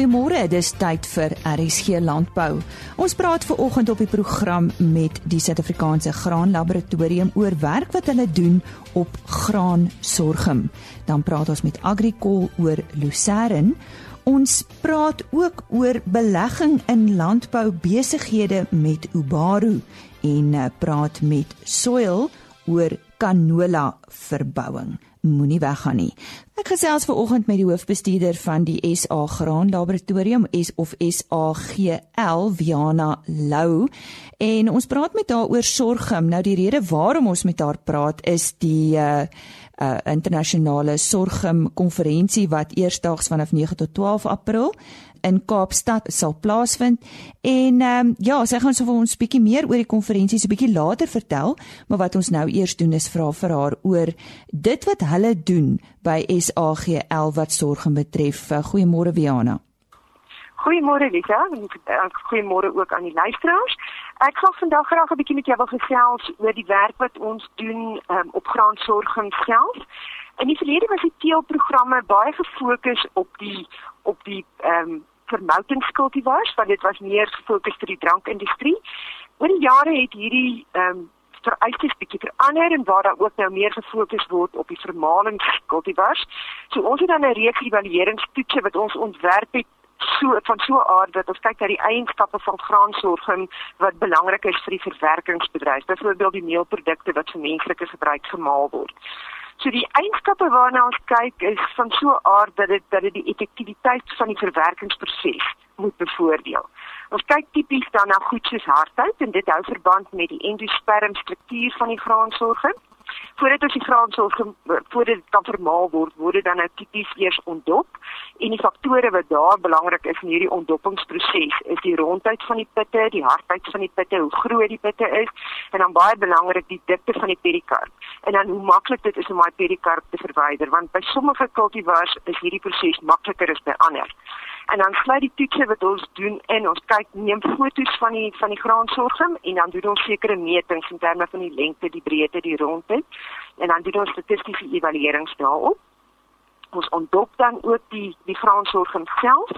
Goeiemôre, dis tyd vir RSG Landbou. Ons praat ver oggend op die program met die Suid-Afrikaanse Graan Laboratorium oor werk wat hulle doen op graansorgum. Dan praat ons met Agricol oor Lucerne. Ons praat ook oor belegging in landbou besighede met Ubaru en eh, praat met Soil oor canola verbouing moenie weggaan nie. Ek gesels ver oggend met die hoofbestuurder van die SA Graan Laboratorium S of SAGL Viana Lou en ons praat met haar oor sorghum. Nou die rede waarom ons met haar praat is die uh uh internasionale sorghum konferensie wat eersdaags vanaf 9 tot 12 April in Kaapstad sal plaasvind. En ehm um, ja, sy gaan so vir ons bietjie meer oor die konferensie so bietjie later vertel, maar wat ons nou eers doen is vra vir haar oor dit wat hulle doen by SAGL wat sorg en betref. Uh, Goeiemôre Viana. Goeiemôre Lisa, en uh, goeiemôre ook aan die luisteraars. Ek gaan vandag graag 'n bietjie met jou wil gesels oor die werk wat ons doen um, op graansorging self. In die verlede was die teelprogramme baie gefokus op die op die ehm um, vermoutingskultivars want dit was meer gefokus vir die drankindustrie. Oor die jare het hierdie ehm um, vereistes bietjie verander en waar daar ook nou meer gefokus word op die vermalingskultivars. So ons het dan 'n reeks evalueringstoetse wat ons ontwerp het so van so 'n aard dat ons kyk na die eienskappe van graansorging wat belangrik is vir die verwerkingsbedryf. Byvoorbeeld die meelprodukte wat vir menslike gebruik gemaal word. So die eienskappe waarna ons kyk is van so 'n aard dat dit dat dit die effektiwiteit van die verwerkingsproses moet bevoordeel. Ons kyk tipies dan na goed soos hardheid en dit hou verband met die endosperm struktuur van die graansorging voordat ons die graan sal voordat dit kan vermaal word, word dit dan nou tipies eers ontdop. En die faktore wat daar belangrik is in hierdie ontdoppingsproses is die rondheid van die pitte, die hardheid van die pitte, hoe groot die pitte is en dan baie belangrik die dikte van die perikarp. En dan hoe maklik dit is om daai perikarp te verwyder want by sommige kultivars is hierdie proses makliker as by ander en dan sluit die toetse wat ons doen in ons kyk neem foto's van die van die graansorgum en dan doen ons sekere metings in terme van die lengte, die breedte, die rondheid en dan doen ons statistiese evaluerings daarop. Ons ontdop dan ook die die graansorgum self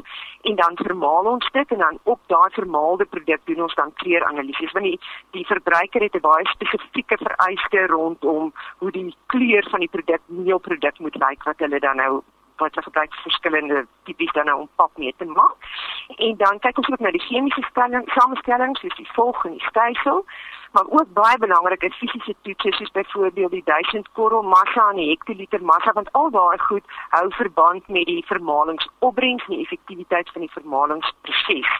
en dan vermaal ons dit en dan op daai vermaalde produk doen ons dan kleuranalises want die die verbruiker het 'n baie spesifieke vereiste rondom hoe die kleur van die produk meelproduk moet lyk wat hulle dan nou wat hulle gebruik verskillende tipies dan nou om pap mee te maak. En dan kyk ons ook na die chemiese stelling, samestelling, soos die volg en die stysel, maar ook baie belangrik is fisiese toetse soos byvoorbeeld die 1000 korrel massa en die hektoliter massa want al daai goed hou verband met die vermalingsopbrengs en die effektiwiteit van die vermalingsproses.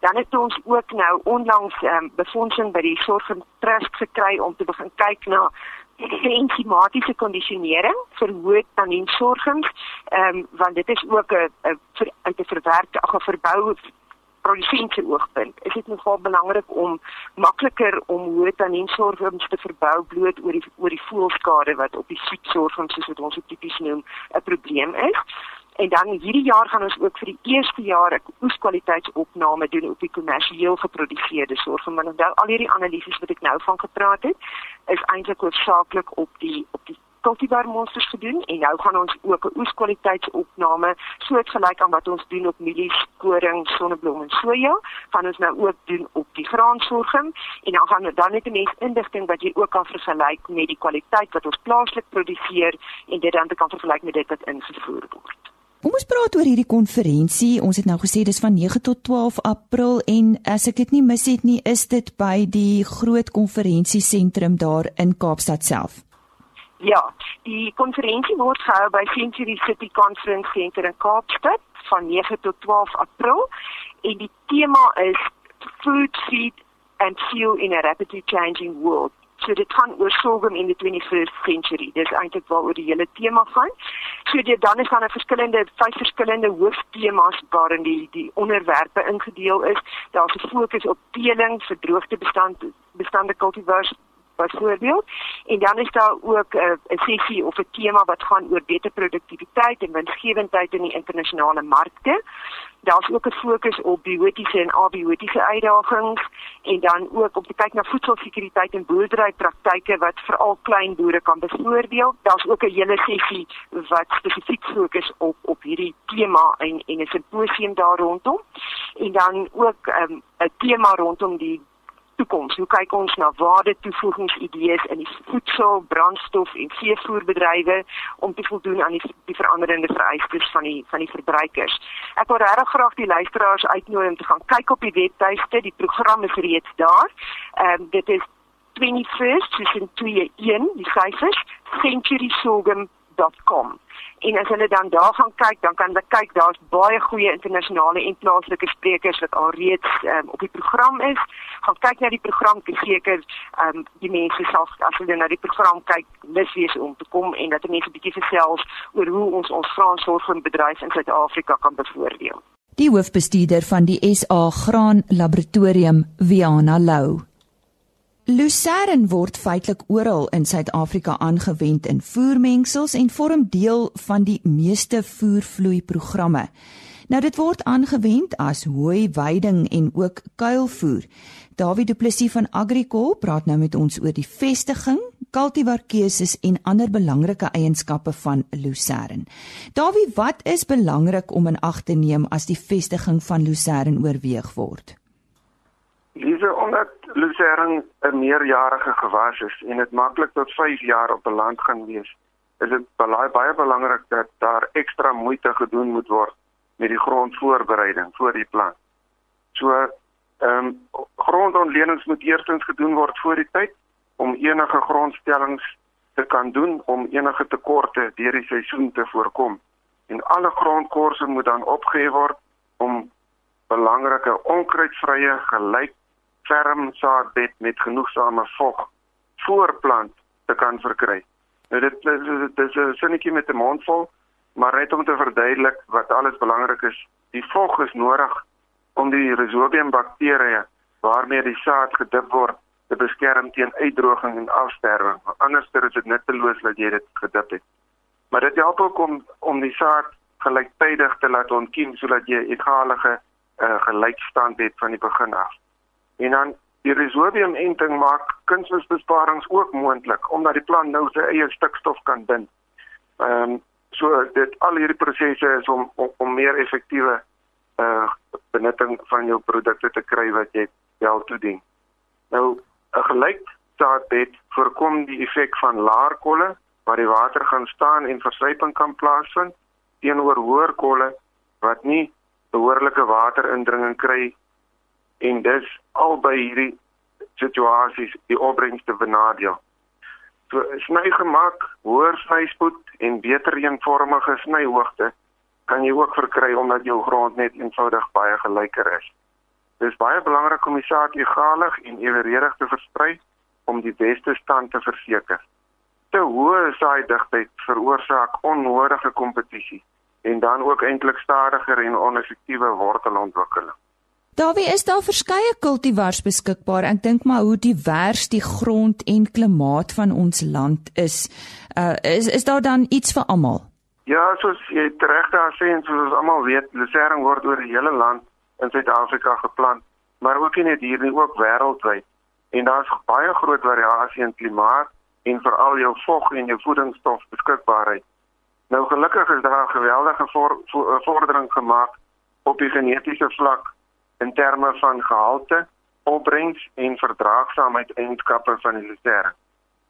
Dan het ons ook nou onlangs um, befondsing by die Sorg Trust gekry om te begin kyk na enzimatiese kondisionering vir hoë tanniensorgings, ehm um, want dit is ook 'n 'n uit 'n verwerkte ag 'n verbou produsente oogpunt. Is dit nogal belangrik om makliker om hoë tanniensorgings te verbou bloot oor die oor die voelskade wat op die soetsorgings soos wat ons tipies noem 'n probleem is. En dan hierdie jaar gaan ons ook vir die eerste jaar 'n oeskwaliteitsopname doen op die kommersieel geproduseerde sorg. Maar nou al hierdie analises wat ek nou van gepraat het, is eintlik hoofsaaklik op die op die cultivar monsters gedoen en nou gaan ons ook 'n oeskwaliteitsopname soortgelyk aan wat ons doen op mielies, koring, sonneblom en soja, gaan ons nou ook doen op die graansorging en dan gaan dan net 'n mens indigting wat jy ook kan vergelyk met die kwaliteit wat ons plaaslik produseer en dit dan te kan vergelyk met dit wat ingevoer word. Kom ons praat oor hierdie konferensie. Ons het nou gesê dis van 9 tot 12 April en as ek dit nie mis het nie, is dit by die groot konferensiesentrum daar in Kaapstad self. Ja, die konferensie word gehou by Century City Conference Center in Kaapstad van 9 tot 12 April en die tema is Food, Feed and Fuel in a Rapidly Changing World. So dit gaan oor sorghum in die 21st century. Dis eintlik waaroor die hele tema gaan. So dit dan is dan 'n verskillende vyf verskillende hooftemas waarin die die onderwerpe ingedeel is. Daar's 'n fokus op teeling, verdroogde bestand bestande kultivars byvoorbeeld. En dan is daar ook 'n uh, sessie of 'n tema wat gaan oor beter produktiwiteit en winsgewendheid in die internasionale markte. Daar's ook 'n fokus op biotiese en abiotiese uitdagings en dan ook om te kyk na voedselsekuriteit en boerderypraktyke wat veral klein boere kan bevoordeel. Daar's ook 'n hele sessie wat spesifiek fokus op op hierdie tema en en 'n simposium daar rondom. En dan ook ehm, 'n um, tema rondom die toekoms. Hoe kyk ons na waardetoevoegingsidees in die voedsel, brandstof en veevoerbedrywe om te voldoen aan die, die veranderende vereistes van die van die verbruikers. Ek wil regtig graag die luisteraars uitnooi om te gaan kyk op die webtuiste. Die program is reeds daar. Ehm um, dit is 21st, dis in 21, die syfers, centurysorghum.com. En as hulle dan daar gaan kyk, dan kan hulle kyk daar's baie goeie internasionale en plaaslike sprekers wat alreeds um, op die program is. Gaan kyk na die program, ek seker ehm um, die mense self as hulle na die program kyk, lus wees om te kom en dat mense bietjie gesels oor hoe ons ons Franssorgbedryf in Suid-Afrika kan bevoordeel. Die hoofbestuurder van die SA Graan Laboratorium, Viana Lou. Lucerne word feitelik oral in Suid-Afrika aangewend in voermengsels en vorm deel van die meeste voervloei-programme. Nou dit word aangewend as hooi weiding en ook kuilvoer. David Du Plessis van Agricol praat nou met ons oor die vestiging, kultivarkeuses en ander belangrike eienskappe van Lucerne. David, wat is belangrik om in ag te neem as die vestiging van Lucerne oorweeg word? Lise, omdat lucerne 'n meerjarige gewas is en dit maklik tot 5 jaar op 'n land gaan wees, is dit baie baie belangrik dat daar ekstra moeite gedoen moet word met die grondvoorbereiding voor die plant. So, ehm um, grondontlenings moet eerstens gedoen word voor die tyd om enige grondstellings te kan doen om enige tekorte deur die seisoen te voorkom. En alle grondkorse moet dan opgehef word om belangrike onkruidvrye gelyk ferm saadbed met genoegsame vog voorplant te kan verkry. Nou dit dit is 'n sinnetjie met 'n mond vol, maar net om te verduidelik wat alles belangrik is. Die vog is nodig om die rhizobium bakterieë waarmee die saad gedip word te beskerm teen uitdroging en afsterwing. Anders is dit nutteloos dat jy dit gedip het. Maar dit help ook om om die saad gelyktydig te laat ontkiem sodat jy 'n egalige uh, gelykstand het van die begin af. En dan die rhizobium enting maak kunsmisbesparings ook moontlik omdat die plant nou sy eie stikstof kan bind. Ehm um, so dit al hierdie prosesse is om om, om meer effektiewe uh benutting van jou produkte te kry wat jy wel toedien. Nou 'n gelyk saadbed voorkom die effek van laarkolle waar die water gaan staan en versuiping kan plaasvind teenoor hoër kolle wat nie behoorlike waterindringing kry en dis albei hierdie situasies die opbrengste benadeel. So sny gemaak, hoër snyspoed en beter eenvormige snyhoogte kan jy ook verkry omdat jou grond net eenvoudig baie gelyker is. Dis baie belangrik om die saad egalig en evenredig te versprei om die beste stand te verseker. Te hoë saaidigtheid veroorsaak onnodige kompetisie en dan ook eintlik stadiger en oneffektiewe wortelontwikkeling. Daarby is daar verskeie kultivars beskikbaar. Ek dink maar hoe divers die grond en klimaat van ons land is. Uh is is daar dan iets vir almal? Ja, soos jy reg daar sê en soos ons almal weet, lucerne word oor die hele land in Suid-Afrika geplant, maar ook nie hier nie, ook wêreldwyd. En daar's baie groot variasie in klimaat en veral jou vog en jou voedingsstof beskikbaarheid. Nou gelukkig is daar 'n geweldige vordering gemaak op die genetiese vlak in terme van gehalte, opbrengs en verdraagsaamheid eienskappe van die lucerne.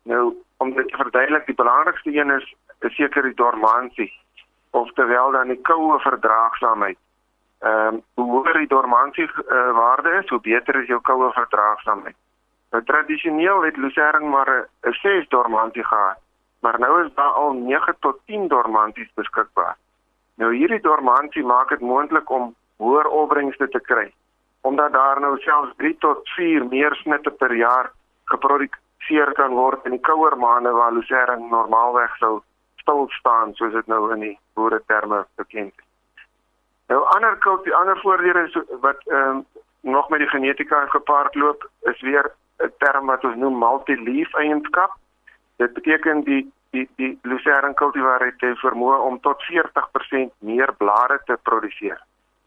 Nou, om dit te verduidelik, die belangrikste een is, seker die dormansie of terwyl dan die koue verdraagsaamheid. Ehm um, hoe hoër die dormansie uh, waarde is, hoe beter is jou koue verdraagsaamheid. Nou tradisioneel het lucerne maar 'n 6 dormansie gehad, maar nou is daar al 9 tot 10 dormansies beskikbaar. Nou hierdie dormansie maak dit moontlik om hoër opbrengste te kry omdat daar nou selfs 3 tot 4 meer snitte per jaar geproduseer kan word in die kouer maande waar lucerne normaalweg sou stil staan soos dit nou in die boere terme bekend is. Nou ander kulti ander voordele wat ehm um, nog met die genetika gepaard loop is weer 'n term wat ons noem multi-leaf eienskap. Dit beteken die die die lucerne kultivar het die vermoë om tot 40% meer blare te produseer.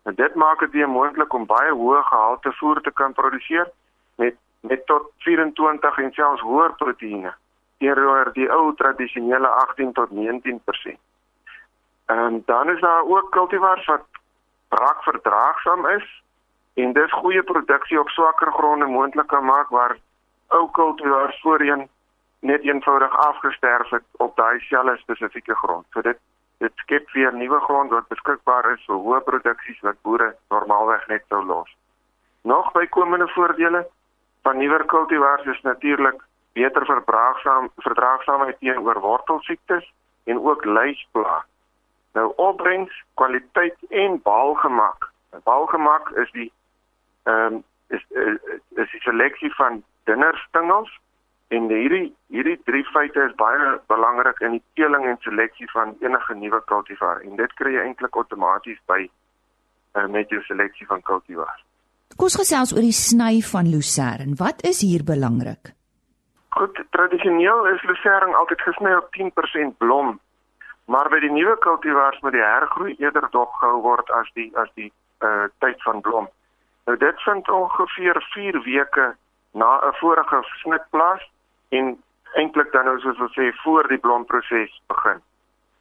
En dit maak dit weer moontlik om baie hoë gehalte voer te kan produseer met met tot 24 en selfs hoër proteïene teenoor die ou tradisionele 18 tot 19%. En dan is daar ook kultivars wat braakverdraagsaam is en dis goeie produksie op swakker gronde moontlik kan maak waar ou kultivars voorheen net eenvoudig afgesterf het op daai selfde spesifieke grond. So dit dit skep weer nuwe grond wat beskikbaar is vir hoë produksies wat boere normaalweg net sou los. Nog bykomende voordele van nuwer kultivars is natuurlik beter verdraagsaam verdraagsaamheid teenoor wortelsiektes en ook luisplaag. Nou opbrengs, kwaliteit en baalgemak. Baalgemak is die ehm um, is, is is die seleksie van dunner stingels en hierdie hierdie drie feite is baie belangrik in die teeling en seleksie van enige nuwe kultivar en dit kry jy eintlik outomaties by uh, met jou seleksie van kultivars. Kom ons gesels oor die sny van lucerne. Wat is hier belangrik? Goed, tradisioneel is lucerne altyd gesny op 10% blom. Maar by die nuwe kultivars moet die hergroei eerder dopgehou word as die as die uh tyd van blom. Nou dit vind ongeveer 4 weke na 'n vorige snit plaas en eintlik dan nou soos ons sê voor die blomproses begin.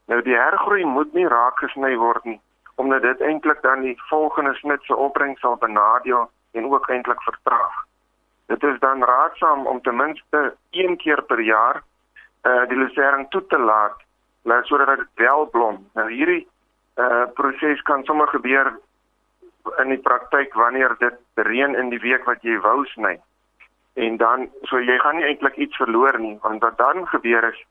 Nou die hergroei moet nie raak gesny word nie omdat dit eintlik dan die volgende snit se opbrengs sal benadeel en ook eintlik vertraag. Dit is dan raadsaam om ten minste een keer per jaar uh die lucerne toe te laat net sodat dit wel blom. Nou hierdie uh proses kan sommer gebeur in die praktyk wanneer dit reën in die week wat jy wou sny. En dan so jy gaan nie eintlik iets verloor nie want wat dan gebeur is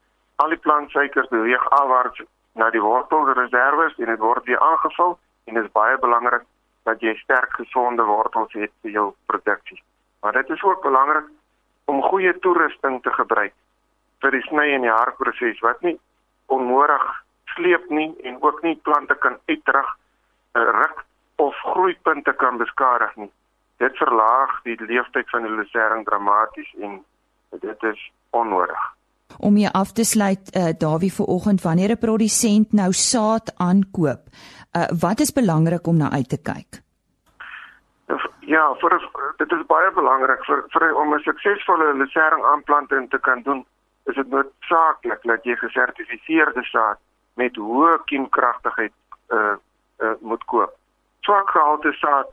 al die plantsuikers beweeg afwaarts na die wortelreserwes en dit word weer aangevul en dit is baie belangrik dat jy sterk gesonde wortels het vir jou produksie. Maar dit is ook belangrik om goeie toerusting te gebruik vir die sny en die harproses wat nie onnodig sleep nie en ook nie plante kan uitdruk, eh, ruk of groeipunte kan beskadig nie. Dit verlaag die leeftyd van die lucerne dramaties en dit is onnodig. Om hier af te sluit, uh, Dawie vanoggend wanneer 'n produsent nou saad aankoop, uh, wat is belangrik om na uit te kyk? Ja, vir dit is baie belangrik vir vir om 'n suksesvolle lucerne aanplanting te kan doen, is dit noodsaaklik dat jy gesertifiseerde saad met hoë kiemkragtigheid uh, uh moet koop. Swak gehalte saad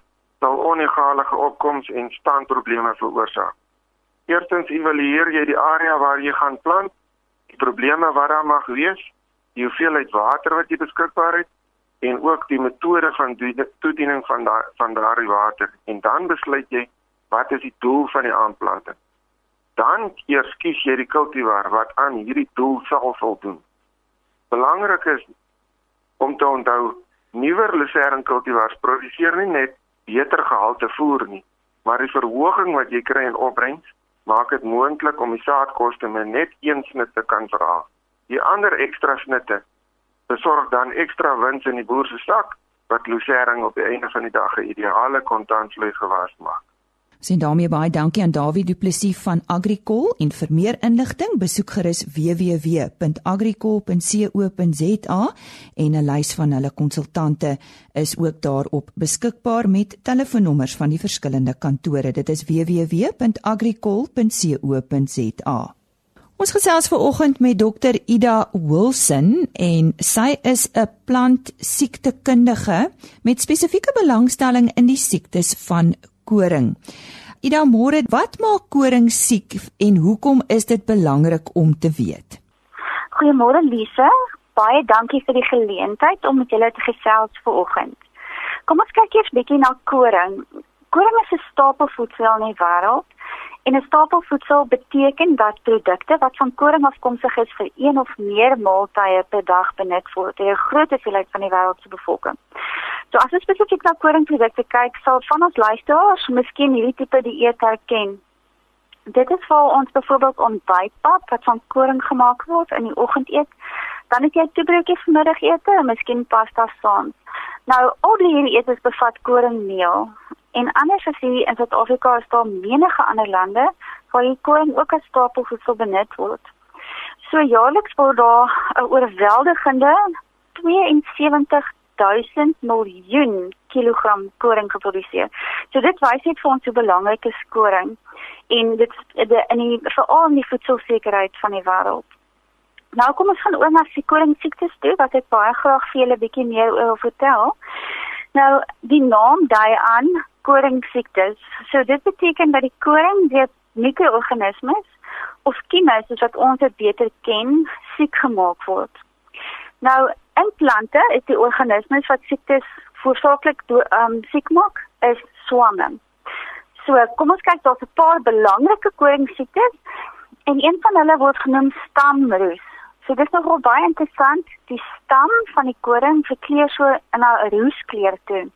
sal onegalige opkoms en standprobleme veroorsaak. Eerstens evalueer jy die area waar jy gaan plant, die probleme wat daar mag wees, die hoeveelheid water wat jy beskikbaar het en ook die metode van toediening van da van daardie water en dan besluit jy wat is die doel van die aanplanting. Dan eers kies jy die kultivar wat aan hierdie doel sal voldoen. Belangrik is om te onthou nuwer lucerne kultivars produseer nie net beter gehalte voer nie, maar die verhoging wat jy kry in opbrengs maak dit moontlik om die saadkoste met net een snit te kan verhaal. Die ander ekstra snitte besorg dan ekstra wins in die boer se sak wat lucerne op die einde van die dag 'n ideale kontantvloei gewas maak. Sien daarmee baie dankie aan Dawie Du Plessis van Agricol en vir meer inligting besoek gerus www.agricol.co.za en 'n lys van hulle konsultante is ook daarop beskikbaar met telefoonnommers van die verskillende kantore. Dit is www.agricol.co.za. Ons gesels ver oggend met Dr Ida Wilson en sy is 'n plant siektekundige met spesifieke belangstelling in die siektes van koring. Ida môre, wat maak koring siek en hoekom is dit belangrik om te weet? Goeiemôre Lise, baie dankie vir die geleentheid om met julle te gesels vanoggend. Kom ons kyk eers bietjie na koring. Koring is 'n stapelvoedsel in die wêreld En 'n stapelvoedsel beteken dat produkte wat van koring afkomstig is vir een of meer maaltye per dag benut word deur 'n groot hoeveelheid van die wêreld se bevolking. So as ons spesifiek na koringprodukte kyk, sal van ons luisteraars miskien hierdie tipe dieet herken. Dit is vir ons byvoorbeeld ontbytpap wat van koring gemaak word in die oggend eet, dan het jy toebroodjies vir middagete en miskien pasta saans. Nou al die hierdie etes bevat koringmeel En anders as hier in Suid-Afrika is daar menige ander lande waar die koring ook as stapelvoedsel benut word. So jaarliks word daar 'n oorweldigende 72 1000 miljoen kilogram koring geproduseer. So dit wys net vir ons hoe belangrik is koring en dit in die veral in die voedselsekerheid van die wêreld. Nou kom ons gaan oor na die koring siektes toe wat ek baie graag vir julle bietjie meer oor wil vertel. Nou die naam dui aan koring siektes. So dit beteken dat die koring deur mikroorganismes of skiemels wat ons dit beter ken, siek gemaak word. Nou in plante is die organismes wat siektes voorsaaklik um siek maak is swamme. So kom ons kyk daar's 'n paar belangrike koring siektes en een van hulle word genoem stamroes. So dit is nogal baie interessant. Die stam van die koring verkleur so in 'n roeskleur toe.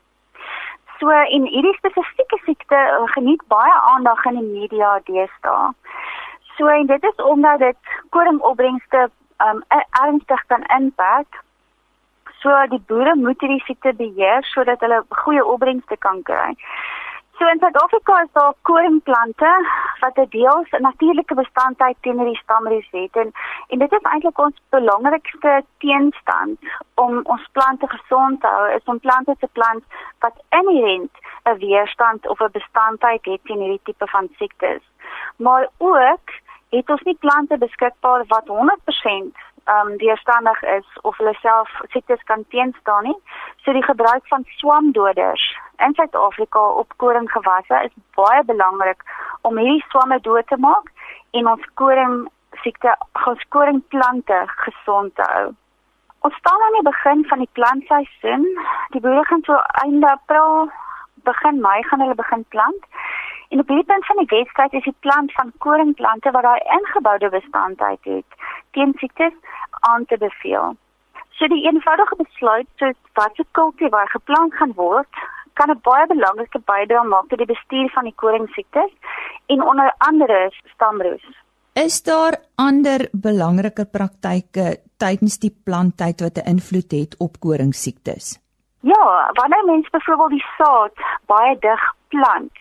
So in hierdie spesifieke siekte geniet baie aandag in die media deesdae. So en dit is omdat dit koringopbrengste um ernstig kan impak So die boere moet hierdie siekte beheer sodat hulle goeie opbrengste kan kry. So in Suid-Afrika is daar koringplante wat 'n deels 'n natuurlike bestanddheid teen hierdie stamreus het en en dit is eintlik ons belangrikste teenstand om ons plante gesond te hou is om plante te plant wat inherënt 'n weerstand of 'n bestanddheid het teen hierdie tipe van siektes. Maar ook het ons nie plante beskikbaar wat 100% um weerstandig is of hulle self siektes kan teenstaan nie. So die gebruik van swamdoders in Suid-Afrika op koringgewasse is baie belangrik om hierdie swamme dood te maak en ons koring siekte geskoringplante gesond te hou. Ons staan aan die begin van die plantseisoen. Die boere gaan so einde April begin Mei gaan hulle begin plant. En op hierdie punt van die wedstryd is die plant van koringplante wat daai ingeboude bestanddheid het teen siektes aan te beveel. So die eenvoudige besluit so wat se kultivar geplant gaan word, kan 'n baie belangrike bydrae maak tot die bestuur van die koringsiektes en onder andere stamroes. Is daar ander belangrike praktyke tydens die planttyd wat 'n invloed het op koringsiektes? Ja, wanneer mens byvoorbeeld die saad baie dig plant,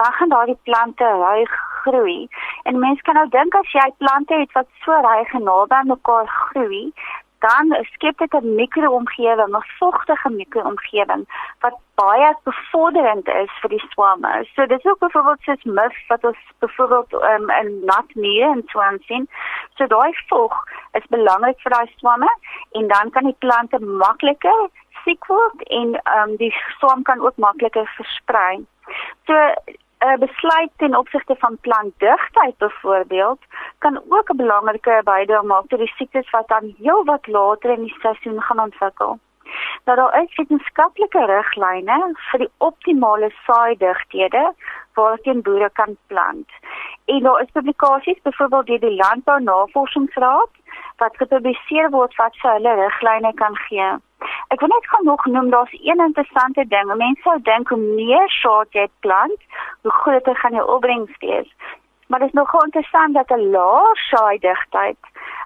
dan gaan daardie plante ruig groei. En mense kan nou dink as jy plante het wat so ruig en naby aan mekaar groei, dan skep dit 'n mikroomgewing, 'n vogtige mikroomgewing wat baie bevorderend is vir die swamme. So dis ook byvoorbeeld soos mif wat ons byvoorbeeld um, in nat muur en so aan sien. So daai vog is belangrik vir daai swamme en dan kan die plante makliker siek word en um, die swam kan ook makliker versprei. So 'n uh, besluit ten opsigte van plantdigtheid byvoorbeeld kan ook 'n belangrike bydrae maak tot die siektes wat dan heelwat later in die seisoen gaan ontwikkel. Nou daar is wetenskaplike riglyne vir die optimale saaidigthede waarteen boere kan plant. En daar is publikasies byvoorbeeld deur die Landbou Navorsingsraad wat gepubliseer word wat vir hulle riglyne kan gee. Ek wil net gou nog noem daar's een interessante ding. Mense sou dink hoe meer saad jy plant, hoe groter gaan jou opbrengs wees. Maar dit is nog interessant dat 'n lae saaidigtheid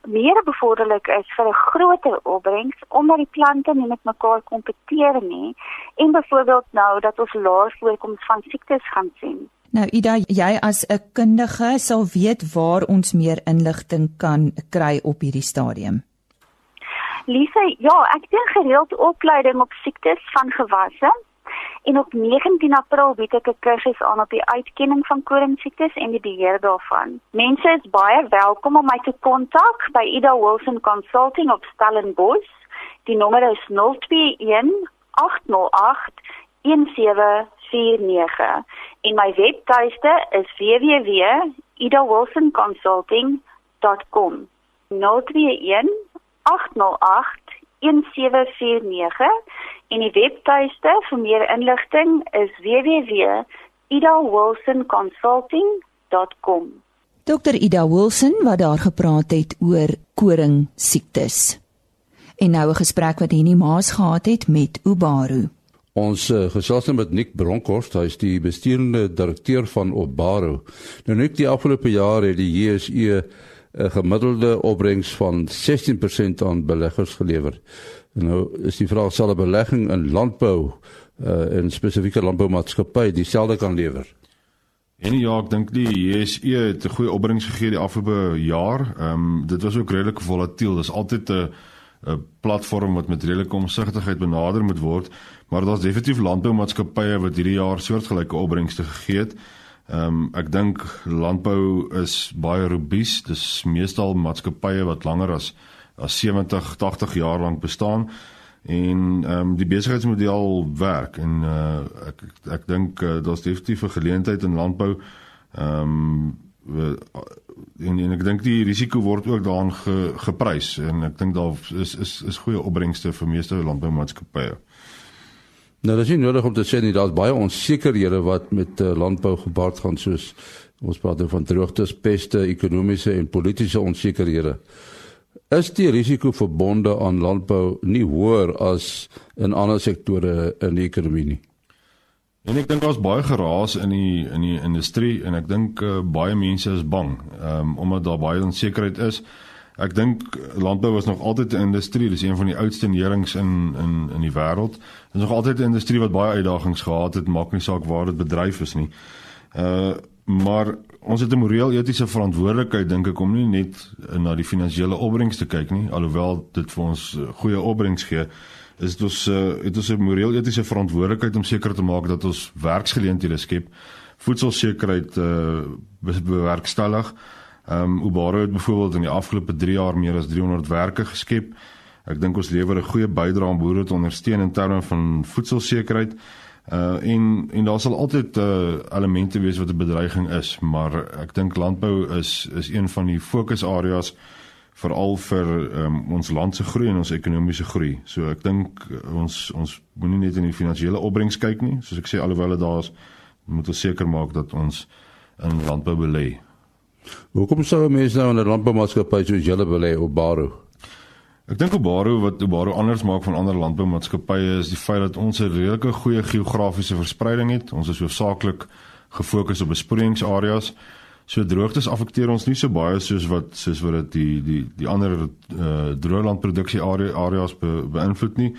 meer bevorderlik is vir 'n groter opbrengs omdat die plante nie met mekaar kompeteer nie en byvoorbeeld nou dat ons laer voorkoms van siektes gaan sien. Nou Ida, jy as 'n kundige sal weet waar ons meer inligting kan kry op hierdie stadium. Lisa, ja, ek doen gereeld opleiding op siektes van gewasse. En op 19 April bied ek 'n kursus aan op die uitkenning van koringsiektes en die beheer daarvan. Mense is baie welkom om my te kontak by Ida Wilson Consulting op Stellenbosch. Die nommer is 021 808 1749 en my webtuiste is www.idawilsonconsulting.com. 021 0800-808-1749 en die webtuiste vir meer inligting is www.idawilsonconsulting.com. Dr Ida Wilson wat daar gepraat het oor koring siektes. En nou 'n gesprek wat Henny Maas gehad het met Ubaru. Ons uh, gesels nou met Nick Bronkhorst, hy is die besturende direkteur van Ubaru. Nou net die afgelope jaar het die JSE 'n gemiddelde opbrengs van 16% aan beleggers gelewer. Nou is die vraag sal 'n belegging in landbou uh, 'n spesifieke landboumaatskappy dieselfde kan lewer. En ja, ek dink die JSE het 'n goeie opbrengs gegee die afgelope jaar. Ehm um, dit was ook redelik volatiel. Dis altyd 'n 'n platform wat met redelike omsigtigheid benader moet word, maar daar's definitief landboumaatskappye wat hierdie jaar soortgelyke opbrengste gegee het. Ehm um, ek dink landbou is baie robuus. Dis meestal maatskappye wat langer as as 70, 80 jaar lank bestaan en ehm um, die besigheidsmodel werk en uh, ek ek dink uh, daar's definitief 'n geleentheid in landbou. Ehm um, en, en ek dink die risiko word ook daarin ge, geprys en ek dink daar is is is goeie opbrengste vir meeste landboumaatskappye. Nou dis nie nodig om te sê nie daar's baie onsekerhede wat met uh, landbou gepaard gaan soos ons praat van droogtes, peste, ekonomiese en politieke onsekerhede. Is die risiko verbonde aan landbou nie hoër as in ander sektore in die ekonomie nie? En ek dink daar's baie geraas in die in die industrie en ek dink uh, baie mense is bang um, omdat daar baie onsekerheid is. Ek dink landbou was nog altyd 'n industrie, dis een van die oudste neerings in in in die wêreld. Dit is nog altyd 'n industrie wat baie uitdagings gehad het, maak nie saak waar dit bedryf is nie. Uh maar ons het 'n moreel etiese verantwoordelikheid dink ek om nie net na die finansiële opbrengs te kyk nie. Alhoewel dit vir ons eh, goeie opbrengs gee is dit ons uh, het ons 'n moreel etiese verantwoordelikheid om seker te maak dat ons werksgeleenthede skep. Voedselsekerheid uh, bewerkstellig ehm um, Ubaro het byvoorbeeld in die afgelope 3 jaar meer as 300 werke geskep ek dink ons lewer 'n goeie bydrae aan boere te ondersteun in terme van voedselsekerheid Uh en en daar sal altyd uh elemente wees wat 'n bedreiging is, maar ek dink landbou is is een van die fokusareas veral vir um, ons land se groei en ons ekonomiese groei. So ek dink ons ons moenie net in die finansiële opbrengs kyk nie, soos ek sê alhoewel daar is moet ons seker maak dat ons in landbou belê. Hoekom sou mense nou in 'n landboumaatskappy soos julle belê op Baro? Ek dink Obaro wat Obaro anders maak van ander landboumaatskappye is die feit dat ons 'n redelike goeie geografiese verspreiding het. Ons is hoofsaaklik gefokus op besproeiingsareas. So droogtes affekteer ons nie so baie soos wat soos wat dit die die die ander uh, drooglandproduksie areas be, beïnvloed nie.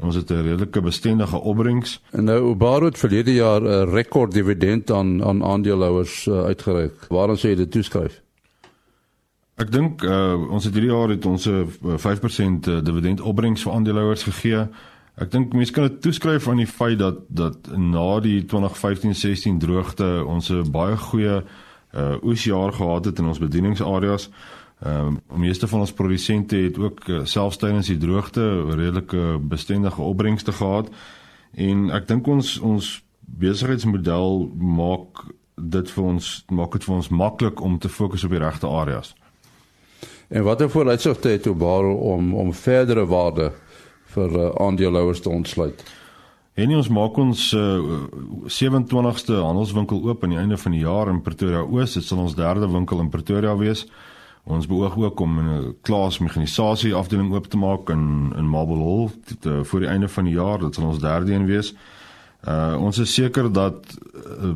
Ons het 'n redelike bestendige opbrengs. En nou Obaro het verlede jaar 'n rekord dividend aan aan aandeelhouers uh, uitgereik. Waarom sê jy dit toeskryf? Ek dink uh, ons het hierdie jaar het ons 'n uh, 5% uh, dividend opbrengs vir aandeelhouers gegee. Ek dink mense kan dit toeskryf aan die feit dat dat na die 2015-16 droogte ons 'n baie goeie uh, oesjaar gehad het in ons bedieningsareas. Ehm uh, meeste van ons produsente het ook uh, selfs tydens die droogte redelike bestendige opbrengste gehad. En ek dink ons ons besigheidsmodel maak dit vir ons maak dit vir ons maklik om te fokus op die regte areas. En watter vooruitsigte het Obaro om om verdere waarde vir uh, aandeelhouers te ontsluit? En ons maak ons uh, 27ste handelswinkel oop aan die einde van die jaar in Pretoria Oos. Dit sal ons derde winkel in Pretoria wees. Ons beoog ook om 'n klaas mekanisasie afdeling oop te maak in in Marble Hall te, voor die einde van die jaar. Dit sal ons derde een wees. Uh ons is seker dat uh,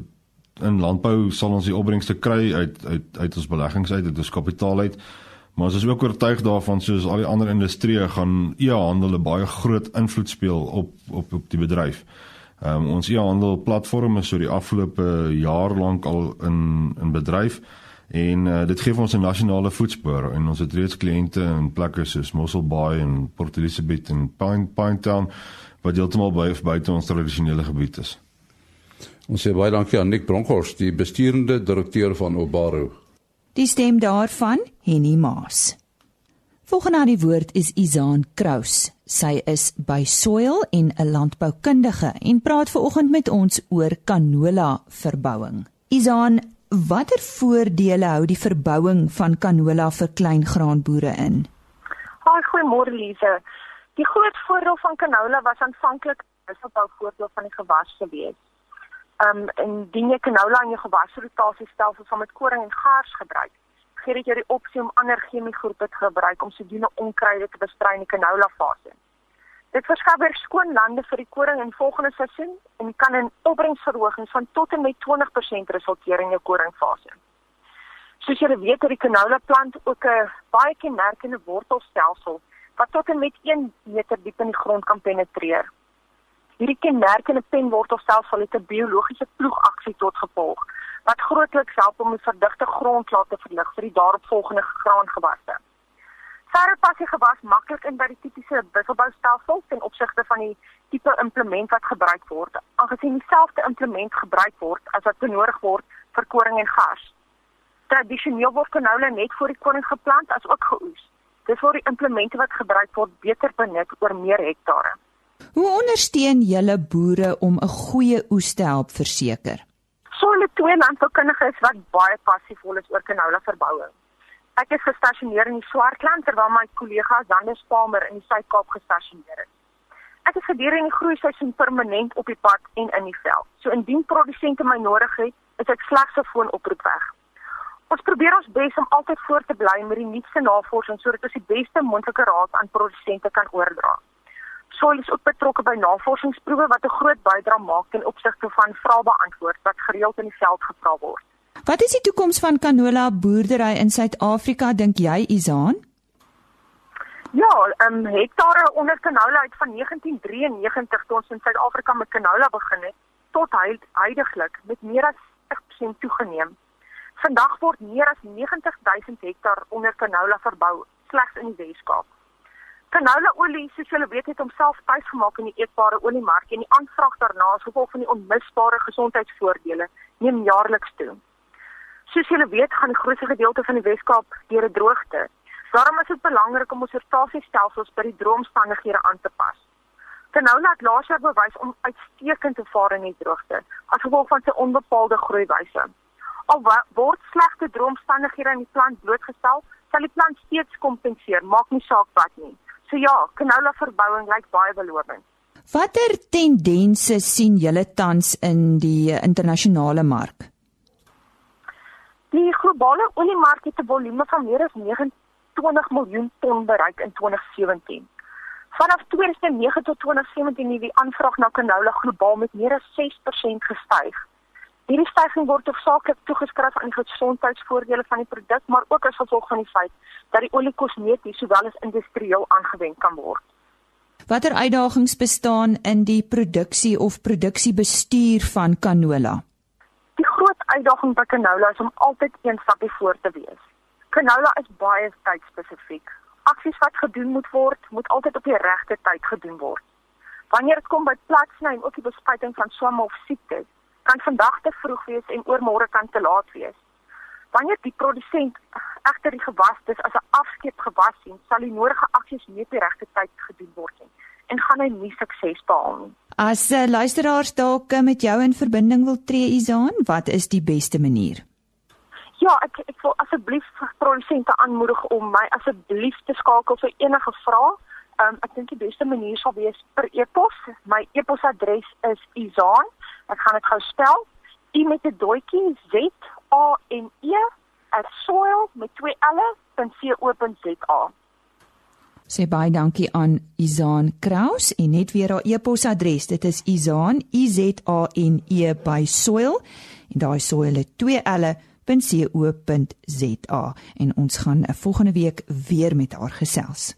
in landbou sal ons die opbrengste kry uit uit uit ons beleggings uit, uit ons kapitaal uit. Maar ons is ook oortuig daarvan soos al die ander industrieë gaan e-handel 'n baie groot invloed speel op op op die bedryf. Ehm um, ons e-handel platform is so die afgelope jaar lank al in in bedryf en uh, dit gee vir ons 'n nasionale voetspoor en ons het reeds kliënte in plekke soos Mossel Bay en Port Elizabeth en Pine Pine Town wat heeltemal by buite ons tradisionele gebied is. Ons sê baie dankie aan Nick Bronkhorst, die besturende direkteur van Obaro. Die stem daarvan, Henny Maas. Volgende aan die woord is Izaan Kraus. Sy is by Soil en 'n landboukundige en praat veraloggend met ons oor canola verbouing. Izaan, watter voordele hou die verbouing van canola vir kleingraanboere in? Haai, goeiemôre Lize. Die groot voordeel van canola was aanvanklik is op al voordeel van die gewas gewees um indien jy canola in jou gewasrotasiestelsel saam met koring en gaars gebruik, dit jou die opsie om ander chemiegroepe te gebruik om sodoende onkruide te bestry in die canola fase. Dit verskaf skoon lande vir die koring in volgende seisoen en kan 'n opbrengsverhoging van tot en met 20% resulteer in jou koringfase. Soos julle weet, het die canola plant ook 'n baie kenmerkende wortelstelsel wat tot en met 1 meter diep in die grond kan penetreer. Hierdie kenmerkende penwortel selfs het 'n biologiese ploegaksie tot gevolg wat grootliks help om die verdigte grondlaag te verlig vir die daaropvolgende graangewasse. Verder pas die gewas maklik in by die tipiese wisselboustelsel ten opsigte van die tipe implement wat gebruik word, aangesien dieselfde implement gebruik word as wat benodig word vir koring en gars. Tradisioneel word canola net voor die koring geplant as ook geoes. Dis waar die implemente wat gebruik word beter benut oor meer hektare. Hoe ondersteun julle boere om 'n goeie oes te help verseker? Solle twee landboukundiges wat baie passievol is oor canola verbouing. Ek is gestasioneer in die Swartland terwyl my kollega Zander Palmer in die Suid-Kaap gestasioneer is. Ek is gedurende die groeiseisoen permanent op die pad en in die veld. So indien produsente my nodig het, is ek slegs 'n foonoproep weg. Ons probeer ons bes om altyd voor te bly met die nuutste navorsing sodat ons die beste moontlike raad aan produsente kan oordra. Soil is ook betrokke by navorsingsproewe wat 'n groot bydrae maak ten opsigte van vrae beantwoord wat gereeld in die veld gevra word. Wat is die toekoms van canola boerdery in Suid-Afrika dink jy, Izaan? Ja, ehm um, hektare onder canola uit van 1993 tot ons in Suid-Afrika met canola begin het tot huidigelik met meer as 60% toegeneem. Vandag word meer as 90000 hektaar onder canola verbou slegs in die Weskaap. Canola olie, soos julle weet, het homself tuisgemaak in die eetbare oliemark en die aanvraag daarna as gevolg van die onmisbare gesondheidsvoordele neem jaarliks toe. Soos julle weet, gaan die grootste gedeelte van die Weskaap deur 'n droogte. Daarom is dit belangrik om ons rotasiestelsels by die droomstandighede aan te pas. Canola het laas jaar bewys om uitstekend te vaar in die droogte as gevolg van sy onbepaalde groeiwyse. Al word slegte droomstandighede aan die plant blootgestel, sal die plant steeds kompenseer, maak nie saak wat nie. So ja, canola verbouing lyk baie belovend. Watter tendense sien julle tans in die internasionale mark? Die globale oliemark het 'n volume van meer as 29 miljoen ton bereik in 2017. Vanaf 2009 tot 2017 het die aanvraag na canola globaal met meer as 6% gestyg. Hierdie stygings word hoofsaaklik toegeskryf aan die gesondheidsvoordele van die produk, maar ook as gevolg van die feit dat die olie kosmeties sowel as industrieel aangewend kan word. Watter uitdagings bestaan in die produksie of produksiebestuur van canola? Uitdaging by canola is om altyd een stapie voor te wees. Canola is baie tydspesifiek. Aksies wat gedoen moet word, moet altyd op die regte tyd gedoen word. Wanneer dit kom by platsny en ook die bespuiting van swamme of siektes, kan vandag te vroeg wees en oormôre kan te laat wees. Wanneer die produsent egter die gewas dis as 'n afskeep gewas sien, sal die nodige aksies nie op die regte tyd gedoen word nie en gaan hy nie sukses behaal nie. As uh, luisteraars dalk uh, met jou in verbinding wil tree, Izaan, wat is die beste manier? Ja, ek ek wil asseblief produsente aanmoedig om my asseblief te skakel vir enige vrae. Um, ek dink die beste manier sal wees per e-pos. My e-posadres is izaan Ek gaan dit gou spel. I met 'n doetjie Z A N E soil met twee L'e.co.za. Sê baie dankie aan Izaan Kraus en net weer haar e-posadres. Dit is Izaan I Z A N E by soil en daai soil het twee L'e.co.za en ons gaan 'n volgende week weer met haar gesels.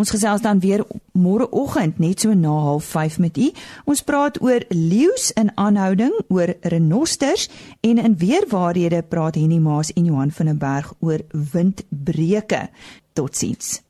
Ons gesels dan weer môreoggend net so na 05:30 met u. Ons praat oor leeu's in aanhouding, oor renosters en in weerwaarhede praat Henny Maas en Johan van der Berg oor windbreuke. Totsiens.